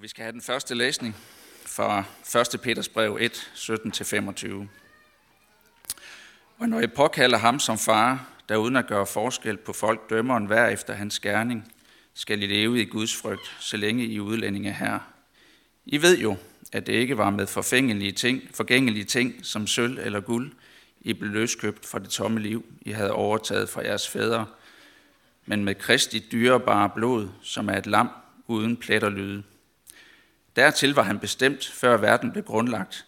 Og vi skal have den første læsning fra 1. Peters brev 1, 17-25. Og når I påkalder ham som far, der uden at gøre forskel på folk dømmer en hver efter hans gerning, skal I leve i Guds frygt, så længe I udlændinge her. I ved jo, at det ikke var med forfængelige ting, forgængelige ting som sølv eller guld, I blev løskøbt fra det tomme liv, I havde overtaget fra jeres fædre, men med Kristi dyrebare blod, som er et lam uden plet og lyde. Dertil var han bestemt, før verden blev grundlagt,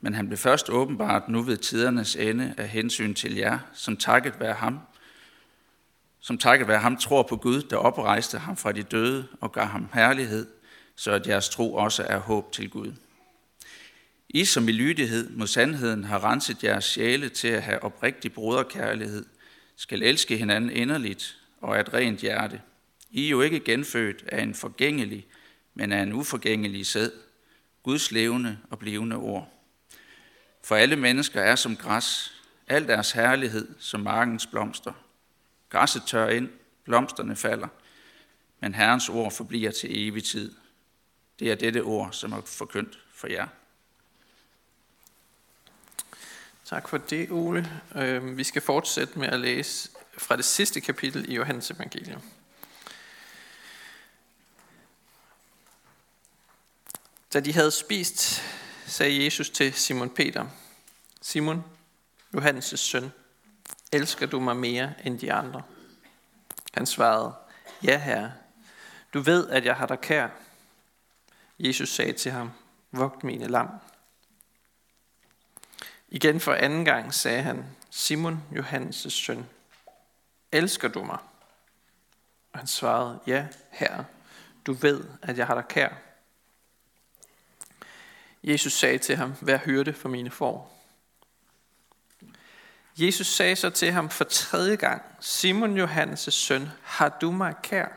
men han blev først åbenbart nu ved tidernes ende af hensyn til jer, som takket være ham, som takket være ham tror på Gud, der oprejste ham fra de døde og gav ham herlighed, så at jeres tro også er håb til Gud. I som i lydighed mod sandheden har renset jeres sjæle til at have oprigtig broderkærlighed, skal elske hinanden inderligt og af et rent hjerte. I er jo ikke genfødt af en forgængelig, men af en uforgængelig sæd, Guds levende og blivende ord. For alle mennesker er som græs, al deres herlighed som markens blomster. Græsset tør ind, blomsterne falder, men Herrens ord forbliver til evig tid. Det er dette ord, som er forkyndt for jer. Tak for det, Ole. Øhm, vi skal fortsætte med at læse fra det sidste kapitel i Johannes evangelium. Da de havde spist, sagde Jesus til Simon Peter, Simon, Johannes' søn, elsker du mig mere end de andre? Han svarede, ja herre, du ved, at jeg har dig kær. Jesus sagde til ham, vogt mine lam. Igen for anden gang sagde han, Simon, Johannes' søn, elsker du mig? Og han svarede, ja herre, du ved, at jeg har dig kær. Jesus sagde til ham, vær hyrde for mine får. Jesus sagde så til ham for tredje gang, Simon Johannes' søn, har du mig kær?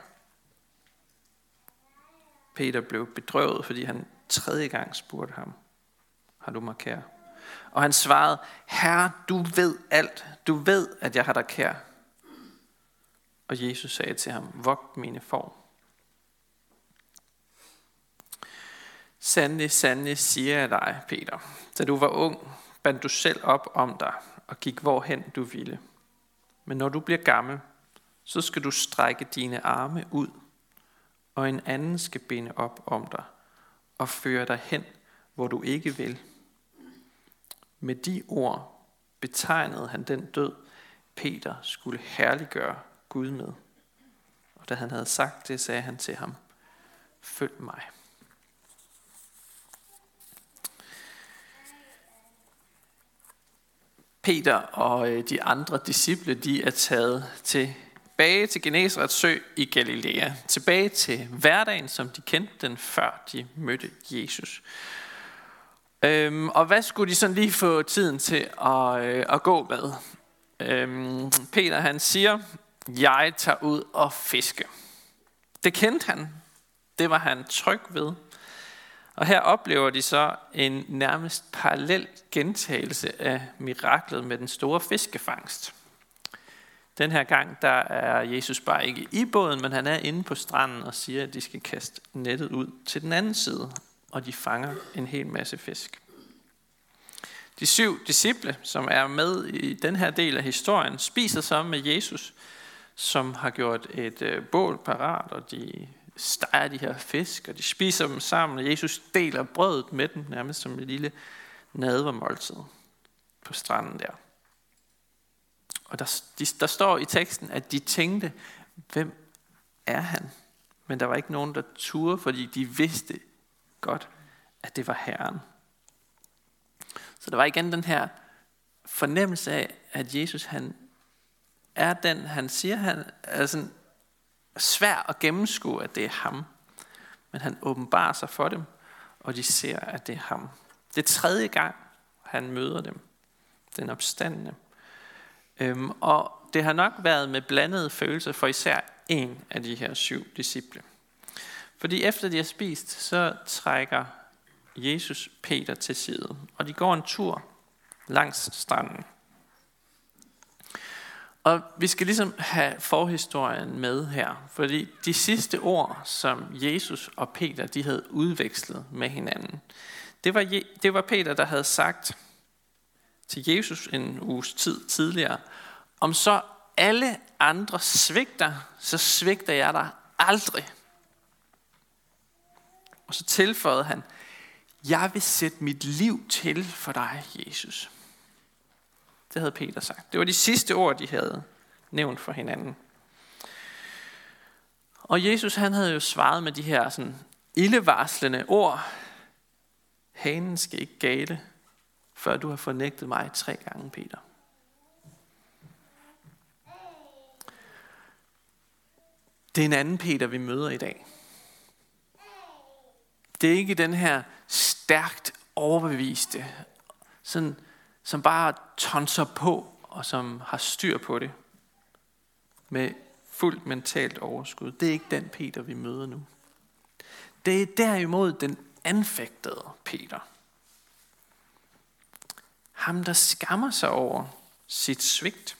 Peter blev bedrøvet, fordi han tredje gang spurgte ham, har du mig kær? Og han svarede, Herre, du ved alt. Du ved, at jeg har dig kær. Og Jesus sagde til ham, vogt mine får. Sandelig, sandelig siger jeg dig, Peter, da du var ung, bandt du selv op om dig og gik hvorhen du ville. Men når du bliver gammel, så skal du strække dine arme ud, og en anden skal binde op om dig og føre dig hen, hvor du ikke vil. Med de ord betegnede han den død, Peter skulle herliggøre Gud med. Og da han havde sagt det, sagde han til ham, følg mig. Peter og øh, de andre disciple, de er taget tilbage til Genesarets sø i Galilea. Tilbage til hverdagen, som de kendte den, før de mødte Jesus. Øhm, og hvad skulle de sådan lige få tiden til at, øh, at gå med? Øhm, Peter han siger, jeg tager ud og fiske. Det kendte han. Det var han tryg ved. Og her oplever de så en nærmest parallel gentagelse af miraklet med den store fiskefangst. Den her gang der er Jesus bare ikke i båden, men han er inde på stranden og siger, at de skal kaste nettet ud til den anden side, og de fanger en hel masse fisk. De syv disciple, som er med i den her del af historien, spiser sammen med Jesus, som har gjort et øh, bål parat, og de steger de her fisk, og de spiser dem sammen, og Jesus deler brødet med dem, nærmest som et lille nadvermåltid på stranden der. Og der, de, der står i teksten, at de tænkte, hvem er han? Men der var ikke nogen, der turde, fordi de vidste godt, at det var Herren. Så der var igen den her fornemmelse af, at Jesus han er den, han siger, han altså, svær at gennemskue, at det er ham. Men han åbenbarer sig for dem, og de ser, at det er ham. Det er tredje gang, han møder dem. Den opstandende. Øhm, og det har nok været med blandede følelser for især en af de her syv disciple. Fordi efter de har spist, så trækker Jesus Peter til side, og de går en tur langs stranden. Og vi skal ligesom have forhistorien med her, fordi de sidste ord, som Jesus og Peter de havde udvekslet med hinanden, det var, det var Peter, der havde sagt til Jesus en uges tid tidligere, om så alle andre svigter, så svigter jeg dig aldrig. Og så tilføjede han, jeg vil sætte mit liv til for dig, Jesus. Det havde Peter sagt. Det var de sidste ord, de havde nævnt for hinanden. Og Jesus han havde jo svaret med de her sådan ildevarslende ord. Hanen skal ikke gale, før du har fornægtet mig tre gange, Peter. Det er en anden Peter, vi møder i dag. Det er ikke den her stærkt overbeviste, sådan, som bare tonser på, og som har styr på det, med fuldt mentalt overskud. Det er ikke den Peter, vi møder nu. Det er derimod den anfægtede Peter. Ham, der skammer sig over sit svigt.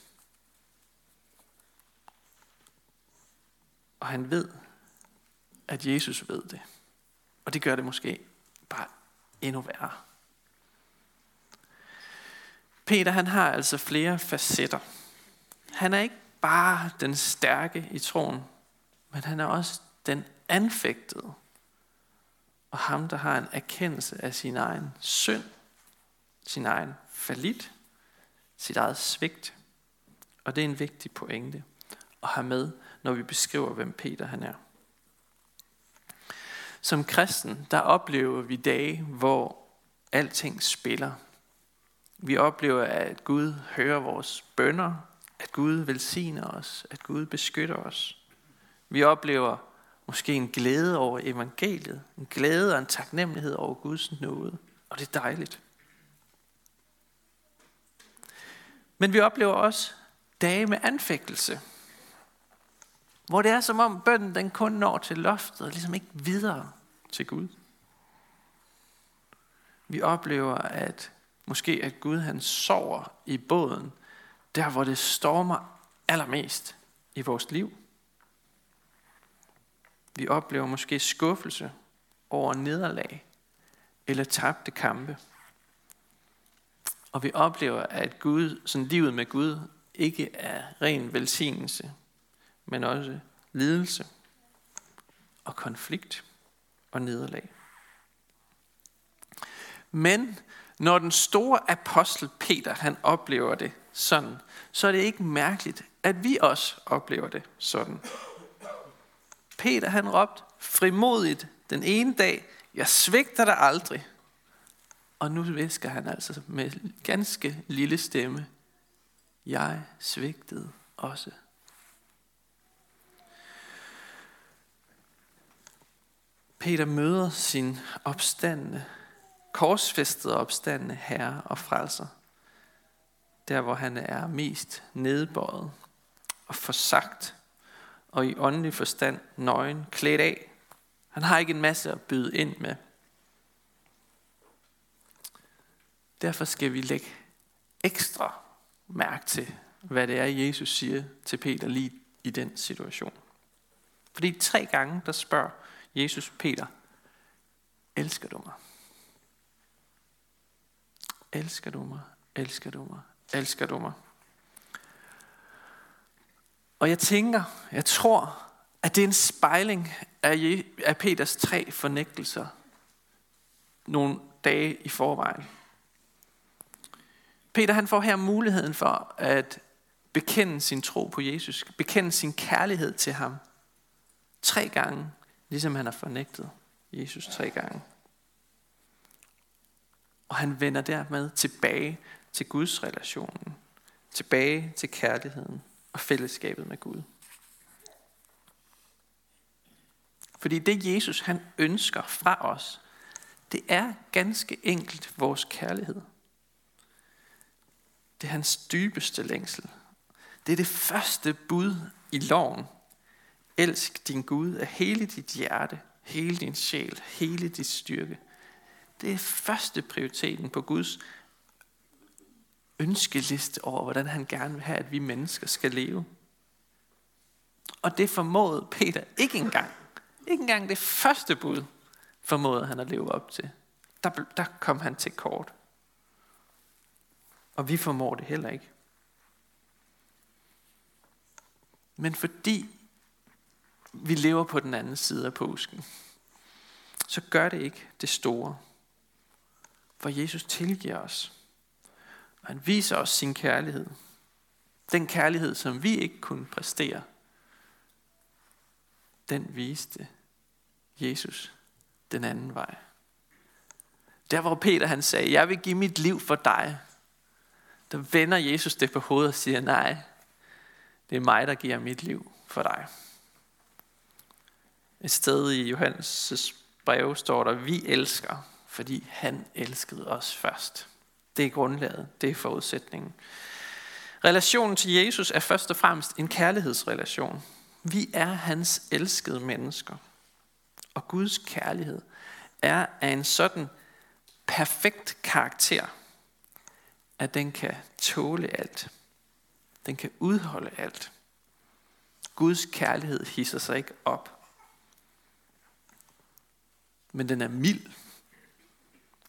Og han ved, at Jesus ved det. Og det gør det måske bare endnu værre. Peter han har altså flere facetter. Han er ikke bare den stærke i troen, men han er også den anfægtede. Og ham, der har en erkendelse af sin egen synd, sin egen falit, sit eget svigt. Og det er en vigtig pointe at have med, når vi beskriver, hvem Peter han er. Som kristen, der oplever vi dage, hvor alting spiller. Vi oplever, at Gud hører vores bønder, at Gud velsigner os, at Gud beskytter os. Vi oplever måske en glæde over evangeliet, en glæde og en taknemmelighed over Guds nåde, og det er dejligt. Men vi oplever også dage med anfægtelse, hvor det er som om bønden den kun når til loftet og ligesom ikke videre til Gud. Vi oplever, at måske at Gud han sover i båden, der hvor det stormer allermest i vores liv. Vi oplever måske skuffelse over nederlag eller tabte kampe. Og vi oplever, at Gud, sådan livet med Gud ikke er ren velsignelse, men også lidelse og konflikt og nederlag. Men når den store apostel Peter han oplever det sådan, så er det ikke mærkeligt, at vi også oplever det sådan. Peter han råbte frimodigt den ene dag, jeg svigter dig aldrig. Og nu visker han altså med ganske lille stemme, jeg svigtede også. Peter møder sin opstandende, korsfæstede opstandende herre og frelser. Der hvor han er mest nedbøjet og forsagt og i åndelig forstand nøgen, klædt af. Han har ikke en masse at byde ind med. Derfor skal vi lægge ekstra mærke til, hvad det er, Jesus siger til Peter lige i den situation. Fordi tre gange, der spørger Jesus Peter, elsker du mig? Elsker du mig? Elsker du mig? Elsker du mig? Og jeg tænker, jeg tror, at det er en spejling af, af Peters tre fornægtelser nogle dage i forvejen. Peter han får her muligheden for at bekende sin tro på Jesus, bekende sin kærlighed til ham tre gange, ligesom han har fornægtet Jesus tre gange. Og han vender dermed tilbage til Guds relationen, tilbage til kærligheden og fællesskabet med Gud. Fordi det Jesus han ønsker fra os, det er ganske enkelt vores kærlighed. Det er hans dybeste længsel. Det er det første bud i loven. Elsk din Gud af hele dit hjerte, hele din sjæl, hele dit styrke. Det er første prioriteten på Guds ønskeliste over, hvordan han gerne vil have, at vi mennesker skal leve. Og det formåede Peter ikke engang. Ikke engang det første bud formåede han at leve op til. Der, der kom han til kort. Og vi formår det heller ikke. Men fordi vi lever på den anden side af påsken, så gør det ikke det store hvor Jesus tilgiver os. Og han viser os sin kærlighed. Den kærlighed, som vi ikke kunne præstere, den viste Jesus den anden vej. Der hvor Peter han sagde, jeg vil give mit liv for dig, der vender Jesus det på hovedet og siger, nej, det er mig, der giver mit liv for dig. Et sted i Johannes' brev står der, vi elsker, fordi han elskede os først. Det er grundlaget, det er forudsætningen. Relationen til Jesus er først og fremmest en kærlighedsrelation. Vi er hans elskede mennesker. Og Guds kærlighed er af en sådan perfekt karakter, at den kan tåle alt. Den kan udholde alt. Guds kærlighed hisser sig ikke op. Men den er mild.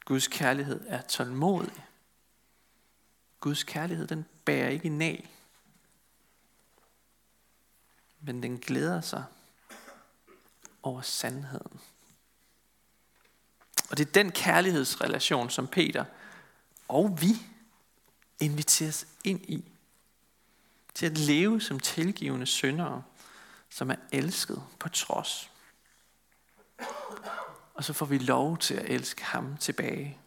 Guds kærlighed er tålmodig. Guds kærlighed, den bærer ikke nag. Men den glæder sig over sandheden. Og det er den kærlighedsrelation, som Peter og vi inviteres ind i. Til at leve som tilgivende syndere, som er elsket på trods. Og så får vi lov til at elske ham tilbage.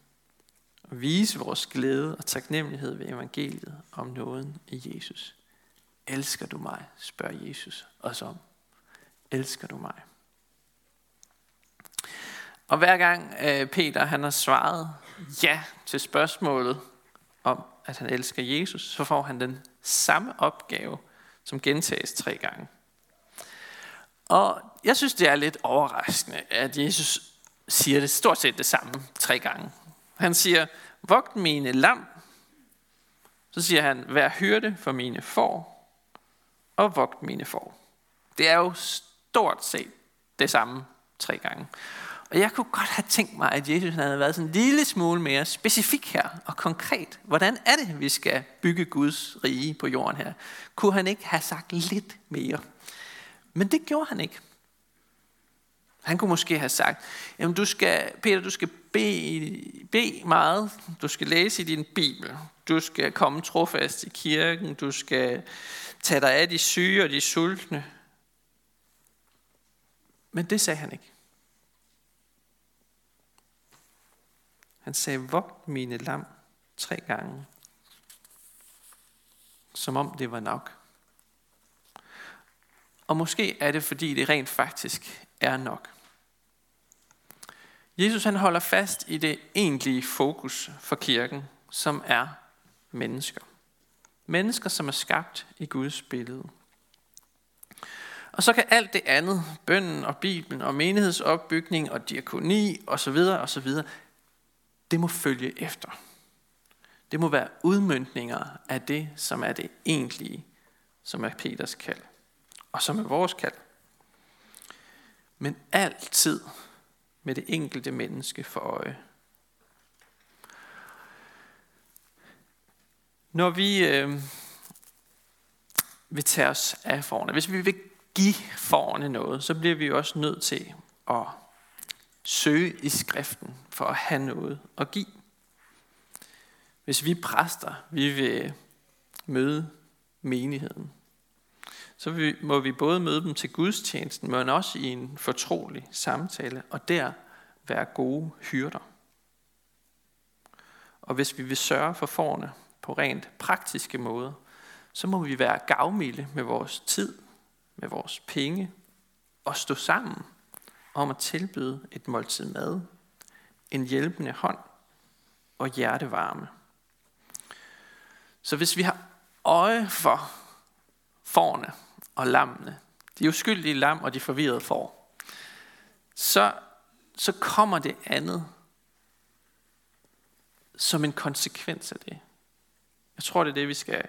Og vise vores glæde og taknemmelighed ved evangeliet om nåden i Jesus. Elsker du mig? spørger Jesus os om. Elsker du mig? Og hver gang øh, Peter han har svaret ja til spørgsmålet om, at han elsker Jesus, så får han den samme opgave, som gentages tre gange. Og jeg synes, det er lidt overraskende, at Jesus siger det stort set det samme tre gange. Han siger, vogt mine lam. Så siger han, vær hyrde for mine får, og vogt mine får. Det er jo stort set det samme tre gange. Og jeg kunne godt have tænkt mig, at Jesus havde været sådan en lille smule mere specifik her og konkret. Hvordan er det, vi skal bygge Guds rige på jorden her? Kunne han ikke have sagt lidt mere? Men det gjorde han ikke. Han kunne måske have sagt, jamen du skal, Peter, du skal bede, bede meget, du skal læse i din bibel, du skal komme trofast i kirken, du skal tage dig af de syge og de sultne. Men det sagde han ikke. Han sagde, vogt mine lam tre gange. Som om det var nok. Og måske er det, fordi det rent faktisk er nok. Jesus han holder fast i det egentlige fokus for kirken, som er mennesker. Mennesker, som er skabt i Guds billede. Og så kan alt det andet, bønden og Bibelen og menighedsopbygning og diakoni osv. osv., det må følge efter. Det må være udmyndninger af det, som er det egentlige, som er Peters kald, og som er vores kald. Men altid med det enkelte menneske for øje. Når vi øh, vil tage os af forne, hvis vi vil give forne noget, så bliver vi også nødt til at søge i skriften for at have noget at give. Hvis vi præster, vi vil møde menigheden, så må vi både møde dem til gudstjenesten, men også i en fortrolig samtale, og der være gode hyrder. Og hvis vi vil sørge for forne på rent praktiske måder, så må vi være gavmilde med vores tid, med vores penge, og stå sammen om at tilbyde et måltid mad, en hjælpende hånd og hjertevarme. Så hvis vi har øje for forne og lammene, de uskyldige lam og de forvirrede får, så, så kommer det andet som en konsekvens af det. Jeg tror, det er det, vi skal,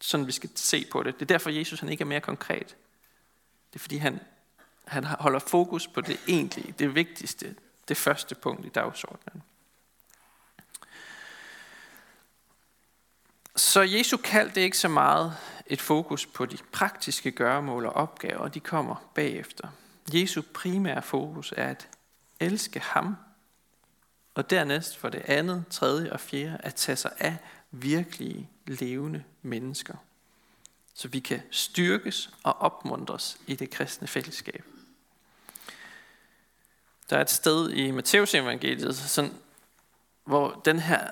sådan vi skal se på det. Det er derfor, Jesus han ikke er mere konkret. Det er fordi, han, han holder fokus på det egentlige, det vigtigste, det første punkt i dagsordenen. Så Jesu kald det er ikke så meget et fokus på de praktiske gøremål og opgaver, de kommer bagefter. Jesu primære fokus er at elske ham, og dernæst for det andet, tredje og fjerde, at tage sig af virkelige, levende mennesker, så vi kan styrkes og opmuntres i det kristne fællesskab. Der er et sted i Matteus evangeliet, sådan, hvor den her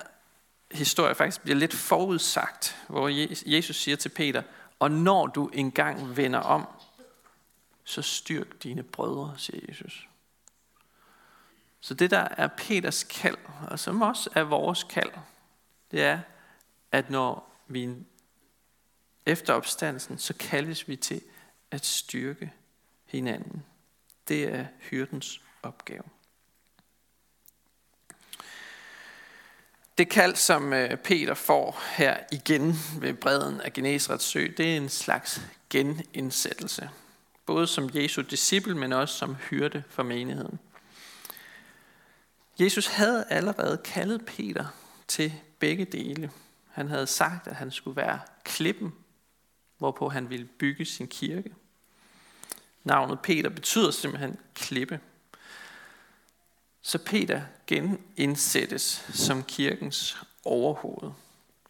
historie faktisk bliver lidt forudsagt, hvor Jesus siger til Peter, og når du engang vender om, så styrk dine brødre, siger Jesus. Så det der er Peters kald, og som også er vores kald, det er, at når vi efter opstandelsen, så kaldes vi til at styrke hinanden. Det er hyrdens opgave. Det kald, som øh, Peter får her igen ved bredden af Genesrets sø, det er en slags genindsættelse. Både som Jesu disciple, men også som hyrde for menigheden. Jesus havde allerede kaldet Peter til begge dele. Han havde sagt, at han skulle være klippen, hvorpå han ville bygge sin kirke. Navnet Peter betyder simpelthen klippe. Så Peter genindsættes som kirkens overhoved.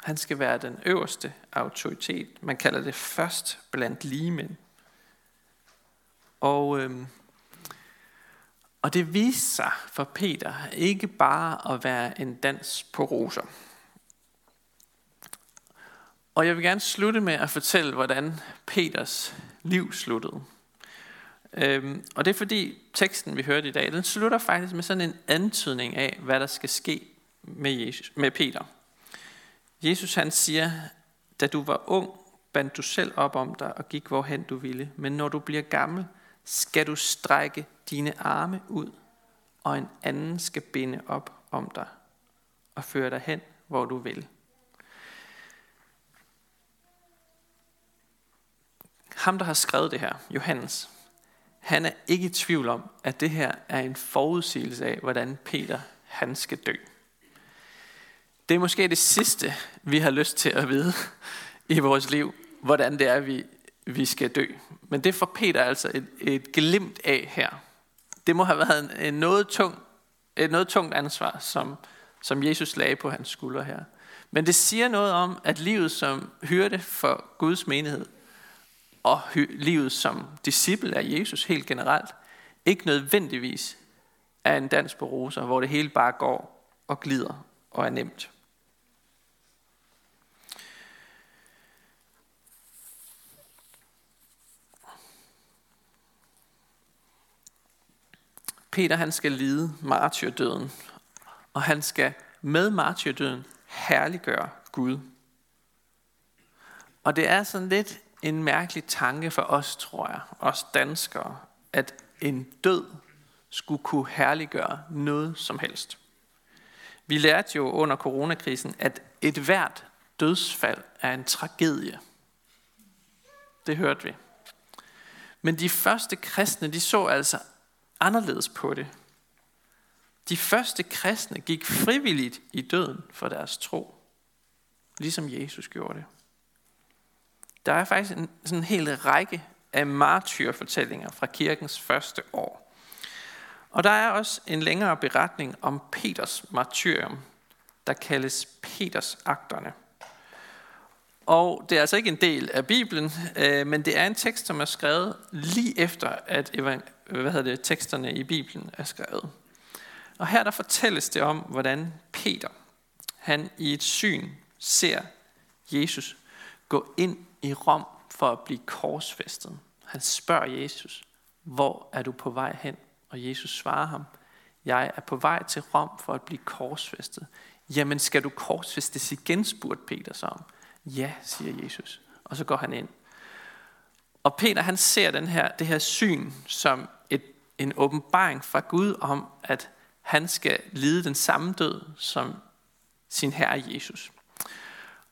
Han skal være den øverste autoritet. Man kalder det først blandt ligemænd. Og, øhm, og det viste sig for Peter ikke bare at være en dans på roser. Og jeg vil gerne slutte med at fortælle, hvordan Peters liv sluttede. Øhm, og det er fordi teksten, vi hørte i dag, den slutter faktisk med sådan en antydning af, hvad der skal ske med, Jesus, med Peter. Jesus han siger, da du var ung, bandt du selv op om dig og gik hvorhen du ville. Men når du bliver gammel, skal du strække dine arme ud, og en anden skal binde op om dig og føre dig hen, hvor du vil. Ham, der har skrevet det her, Johannes, han er ikke i tvivl om, at det her er en forudsigelse af, hvordan Peter han skal dø. Det er måske det sidste, vi har lyst til at vide i vores liv, hvordan det er, vi, vi skal dø. Men det får Peter altså et, et glimt af her. Det må have været en, en noget tung, et noget tungt ansvar, som, som Jesus lagde på hans skuldre her. Men det siger noget om, at livet som hørte for Guds menighed, og livet som disciple af Jesus helt generelt, ikke nødvendigvis er en dans på roser, hvor det hele bare går og glider og er nemt. Peter han skal lide martyrdøden, og han skal med martyrdøden herliggøre Gud. Og det er sådan lidt en mærkelig tanke for os, tror jeg, os danskere, at en død skulle kunne herliggøre noget som helst. Vi lærte jo under coronakrisen, at et hvert dødsfald er en tragedie. Det hørte vi. Men de første kristne, de så altså anderledes på det. De første kristne gik frivilligt i døden for deres tro, ligesom Jesus gjorde det. Der er faktisk en sådan en hel række af martyrfortællinger fra kirkens første år. Og der er også en længere beretning om Peters martyrium, der kaldes Peters akterne. Og det er altså ikke en del af Bibelen, øh, men det er en tekst, som er skrevet lige efter, at hvad hedder det, teksterne i Bibelen er skrevet. Og her der fortælles det om, hvordan Peter, han i et syn ser Jesus gå ind i Rom for at blive korsfæstet. Han spørger Jesus, hvor er du på vej hen? Og Jesus svarer ham, jeg er på vej til Rom for at blive korsfæstet. Jamen skal du korsfæstes igen, spurgte Peter så om. Ja, siger Jesus. Og så går han ind. Og Peter han ser den her, det her syn som et, en åbenbaring fra Gud om, at han skal lide den samme død som sin herre Jesus.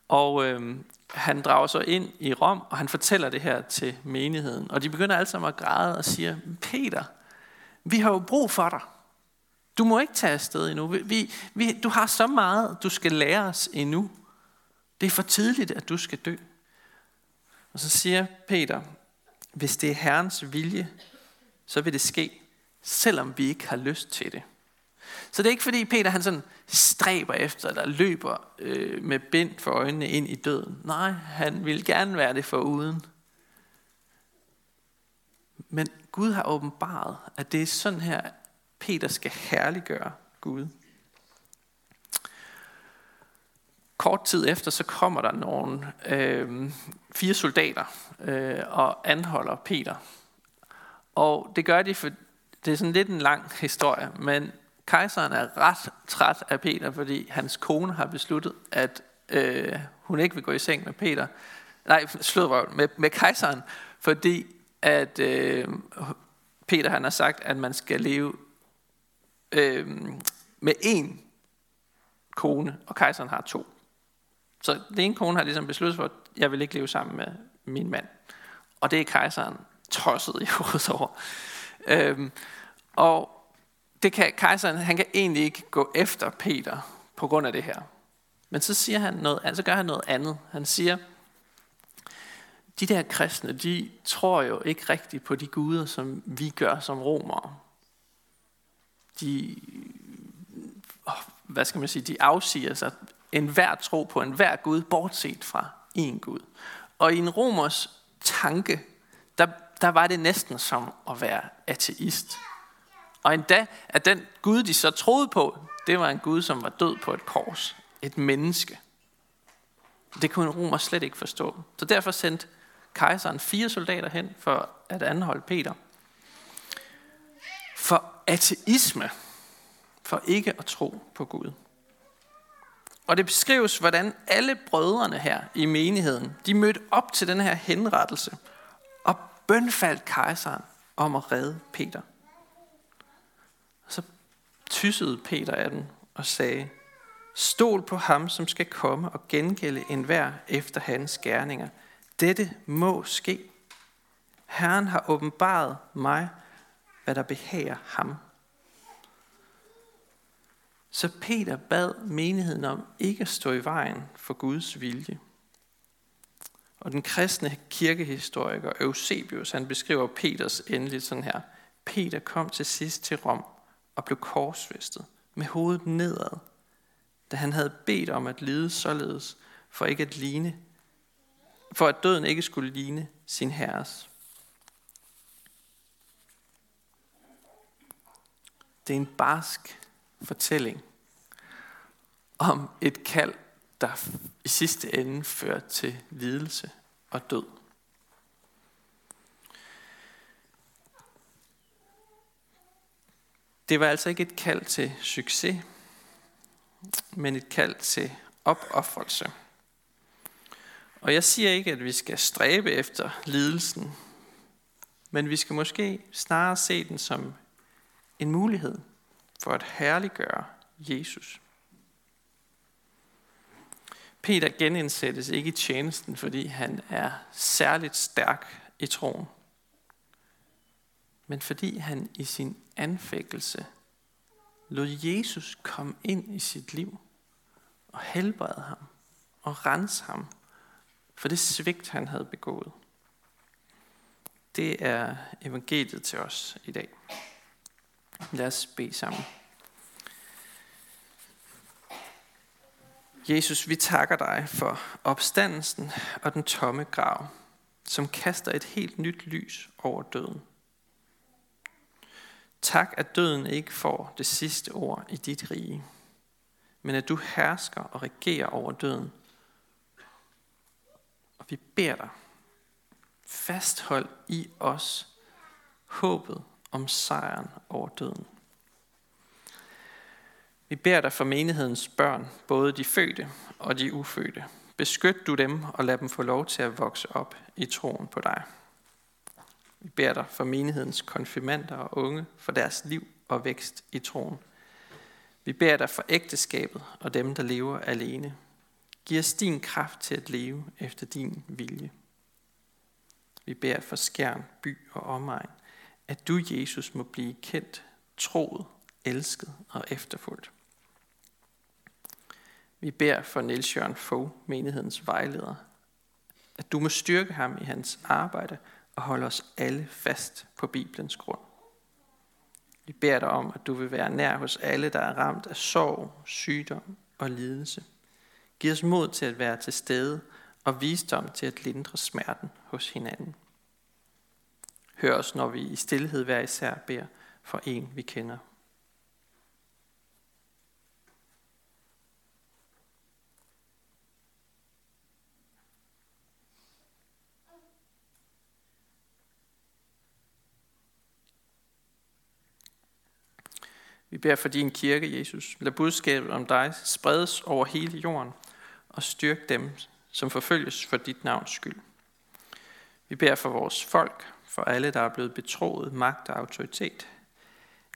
Og øh, han drager så ind i Rom, og han fortæller det her til menigheden. Og de begynder alle sammen at græde og siger, Peter, vi har jo brug for dig. Du må ikke tage afsted endnu. Vi, vi, du har så meget, du skal lære os endnu. Det er for tidligt, at du skal dø. Og så siger Peter, hvis det er Herrens vilje, så vil det ske, selvom vi ikke har lyst til det. Så det er ikke fordi Peter han sådan stræber efter, eller løber øh, med bind for øjnene ind i døden. Nej, han vil gerne være det for uden. Men Gud har åbenbaret, at det er sådan her, Peter skal herliggøre Gud. Kort tid efter, så kommer der nogle øh, fire soldater øh, og anholder Peter. Og det gør de, for det er sådan lidt en lang historie, men kejseren er ret træt af Peter, fordi hans kone har besluttet, at øh, hun ikke vil gå i seng med Peter. Nej, slået med, med kejseren, fordi at øh, Peter han har sagt, at man skal leve øh, med én kone, og kejseren har to. Så den ene kone har ligesom besluttet for, at jeg vil ikke leve sammen med min mand. Og det er kejseren tosset i hovedet over. Øhm, og det kan, kejseren han kan egentlig ikke gå efter Peter på grund af det her. Men så siger han noget, altså gør han noget andet. Han siger, de der kristne, de tror jo ikke rigtigt på de guder, som vi gør som romere. De, hvad skal man sige, de afsiger sig enhver tro på enhver Gud, bortset fra en Gud. Og i en romers tanke, der, der var det næsten som at være ateist. Og endda, at den Gud, de så troede på, det var en Gud, som var død på et kors. Et menneske. Det kunne en romer slet ikke forstå. Så derfor sendte kejseren fire soldater hen for at anholde Peter. For ateisme, for ikke at tro på Gud. Og det beskrives, hvordan alle brødrene her i menigheden, de mødte op til den her henrettelse og bønfaldt kejseren om at redde Peter. Så tyssede Peter af den og sagde, Stol på ham, som skal komme og gengælde enhver efter hans gerninger. Dette må ske. Herren har åbenbaret mig, hvad der behager ham. Så Peter bad menigheden om ikke at stå i vejen for Guds vilje. Og den kristne kirkehistoriker Eusebius, han beskriver Peters endeligt sådan her. Peter kom til sidst til Rom og blev korsfæstet med hovedet nedad, da han havde bedt om at lide således, for ikke at ligne, for at døden ikke skulle ligne sin herres. Det er en barsk fortælling om et kald, der i sidste ende fører til lidelse og død. Det var altså ikke et kald til succes, men et kald til opoffrelse. Og jeg siger ikke, at vi skal stræbe efter lidelsen, men vi skal måske snarere se den som en mulighed for at herliggøre Jesus. Peter genindsættes ikke i tjenesten, fordi han er særligt stærk i troen, men fordi han i sin anfægtelse lod Jesus komme ind i sit liv og helbrede ham og rense ham for det svigt, han havde begået. Det er evangeliet til os i dag. Lad os bede sammen. Jesus, vi takker dig for opstandelsen og den tomme grav, som kaster et helt nyt lys over døden. Tak, at døden ikke får det sidste ord i dit rige, men at du hersker og regerer over døden. Og vi beder dig, fasthold i os håbet om sejren over døden. Vi beder dig for menighedens børn, både de fødte og de ufødte. Beskyt du dem og lad dem få lov til at vokse op i troen på dig. Vi beder dig for menighedens konfirmander og unge, for deres liv og vækst i troen. Vi beder dig for ægteskabet og dem, der lever alene. Giv os din kraft til at leve efter din vilje. Vi beder for skærn, by og omegn, at du, Jesus, må blive kendt, troet, elsket og efterfulgt. Vi beder for Niels Jørgen Fogh, menighedens vejleder, at du må styrke ham i hans arbejde og holde os alle fast på Bibelens grund. Vi beder dig om, at du vil være nær hos alle, der er ramt af sorg, sygdom og lidelse. Giv os mod til at være til stede og visdom til at lindre smerten hos hinanden. Hør os, når vi i stillhed hver især beder for en, vi kender. Vi beder for din kirke, Jesus. Lad budskabet om dig spredes over hele jorden og styrk dem, som forfølges for dit navns skyld. Vi beder for vores folk, for alle, der er blevet betroet magt og autoritet.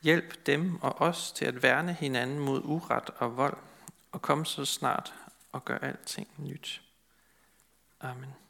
Hjælp dem og os til at værne hinanden mod uret og vold, og kom så snart og gør alting nyt. Amen.